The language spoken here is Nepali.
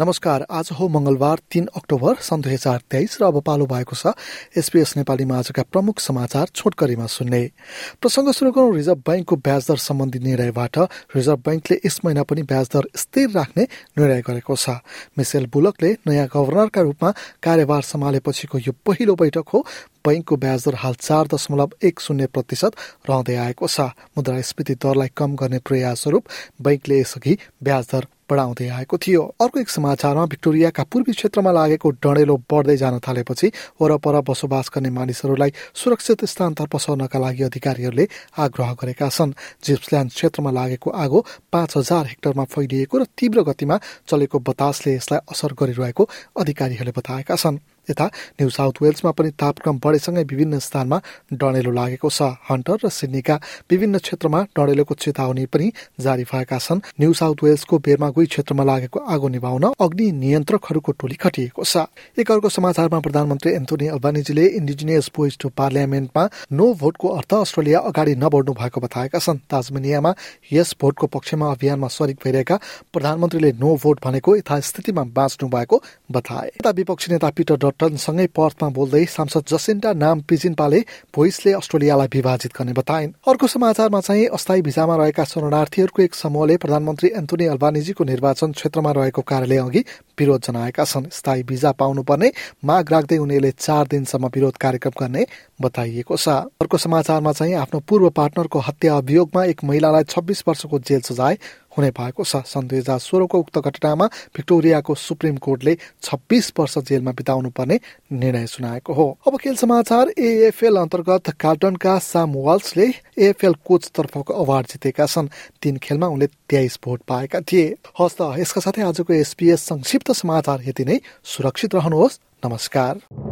नमस्कार आज हो मंगलबार तीन अक्टोबर सन् दुई हजार तेइस र अब पालो भएको छ एसपीएस नेपालीमा आजका प्रमुख समाचार छोटकरीमा सुन्ने। प्रसङ्ग सुरु गरौँ रिजर्भ ब्याङ्कको ब्याज दर सम्बन्धी निर्णयबाट। रिजर्भ ब्याङ्कले यस महिना पनि ब्याज दर स्थिर राख्ने निर्णय गरेको छ। मिसेल बुलकले नयाँ गभर्नरका रूपमा कार्यभार सम्हालेपछिको यो पहिलो बैठक हो। बैङ्कको ब्याज दर हाल चार दशमलव एक शून्य प्रतिशत रहँदै आएको छ। मुद्रास्फीति दरलाई कम गर्ने प्रयास स्वरूप बैङ्कले यसअघि ब्याज दर बढाउँदै आएको थियो। अर्को एक समाचारमा भिक्टोरियाका पूर्वी क्षेत्रमा लागेको डढेलो बढ्दै जान थालेपछि वरपर बसोबास गर्ने मानिसहरूलाई सुरक्षित स्थानतर्फ सर्नका लागि अधिकारीहरूले आग्रह गरेका छन्। जिप्सल्यान्ड क्षेत्रमा लागेको आगो पाँच हजार हेक्टरमा फैलिएको र तीव्र गतिमा चलेको बतासले यसलाई असर गरिरहेको अधिकारीहरूले बताएका छन्। यता न्यू साउथ वेल्समा पनि तापक्रम बढेसँगै विभिन्न स्थानमा डढेलो लागेको छ। हन्टर र सिडनीका विभिन्न क्षेत्रमा डढेलोको चेतावनी पनि जारी भएका छन्। न्यू साउथ वेल्सको बेरमागुई क्षेत्रमा लागेको आगो निभाउन अग्नि नियन्त्रकहरूको टोली खटिएको छ। एक अर्को समाचारमा प्रधानमन्त्री एन्थोनी अल्बानिजीले इन्डिजिनियस भोइस टु पार्लियामेन्टमा नो भोटको अर्थ अस्ट्रेलिया अगाडि नबढ्नु भएको बताएका छन्। ताजमेनियामा यस भोटको पक्षमा अभियानमा सरिक भइरहेका प्रधानमन्त्रीले नो भोट भनेको यथास्थितिमा बाँच्नु भएको बताए। विपक्षी नेता पिटर डटनसँगै पर्थमा बोल्दै सांसद जसेन्टा नाम पिजिन्पाले भोइसले अस्ट्रेलियालाई विभाजित गर्ने बताइन्। अर्को समाचारमा चाहिँ अस्थायी भिजामा रहेका शरणार्थीहरूको एक समूहले प्रधानमन्त्री एन्थोनी अल्बानिजीको निर्वाचन क्षेत्रमा रहेको कार्यालय अघि विरोध जनाएका छन्। स्थायी भिजा पाउनुपर्ने माग राख्दै उनीहरूले चार दिनसम्म विरोध कार्यक्रम गर्ने बताइएको छ। अर्को समाचारमा चाहिँ आफ्नो पूर्व पार्टनरको हत्या अभियोगमा एक महिलालाई छब्बिस वर्षको जेल सजाय हुने भएको छ। सन् दुई हजार सोह्रको उक्त घटनामा भिक्टोरियाको सुप्रिम कोर्टले छब्बिस वर्ष जेलमा बिताउनु पर्ने निर्णय सुनाएको हो। अब खेल समाचार एएफएल अन्तर्गत कार्टनका साम वाल्सले एएफएल कोच तर्फको अवार्ड जितेका छन्। तीन खेलमा उनले तेइस भोट पाएका थिए। हस् त यसका साथै आजको एसपीएस संक्षिप्त समाचार यति नै। सुरक्षित रहनुहोस्। नमस्कार।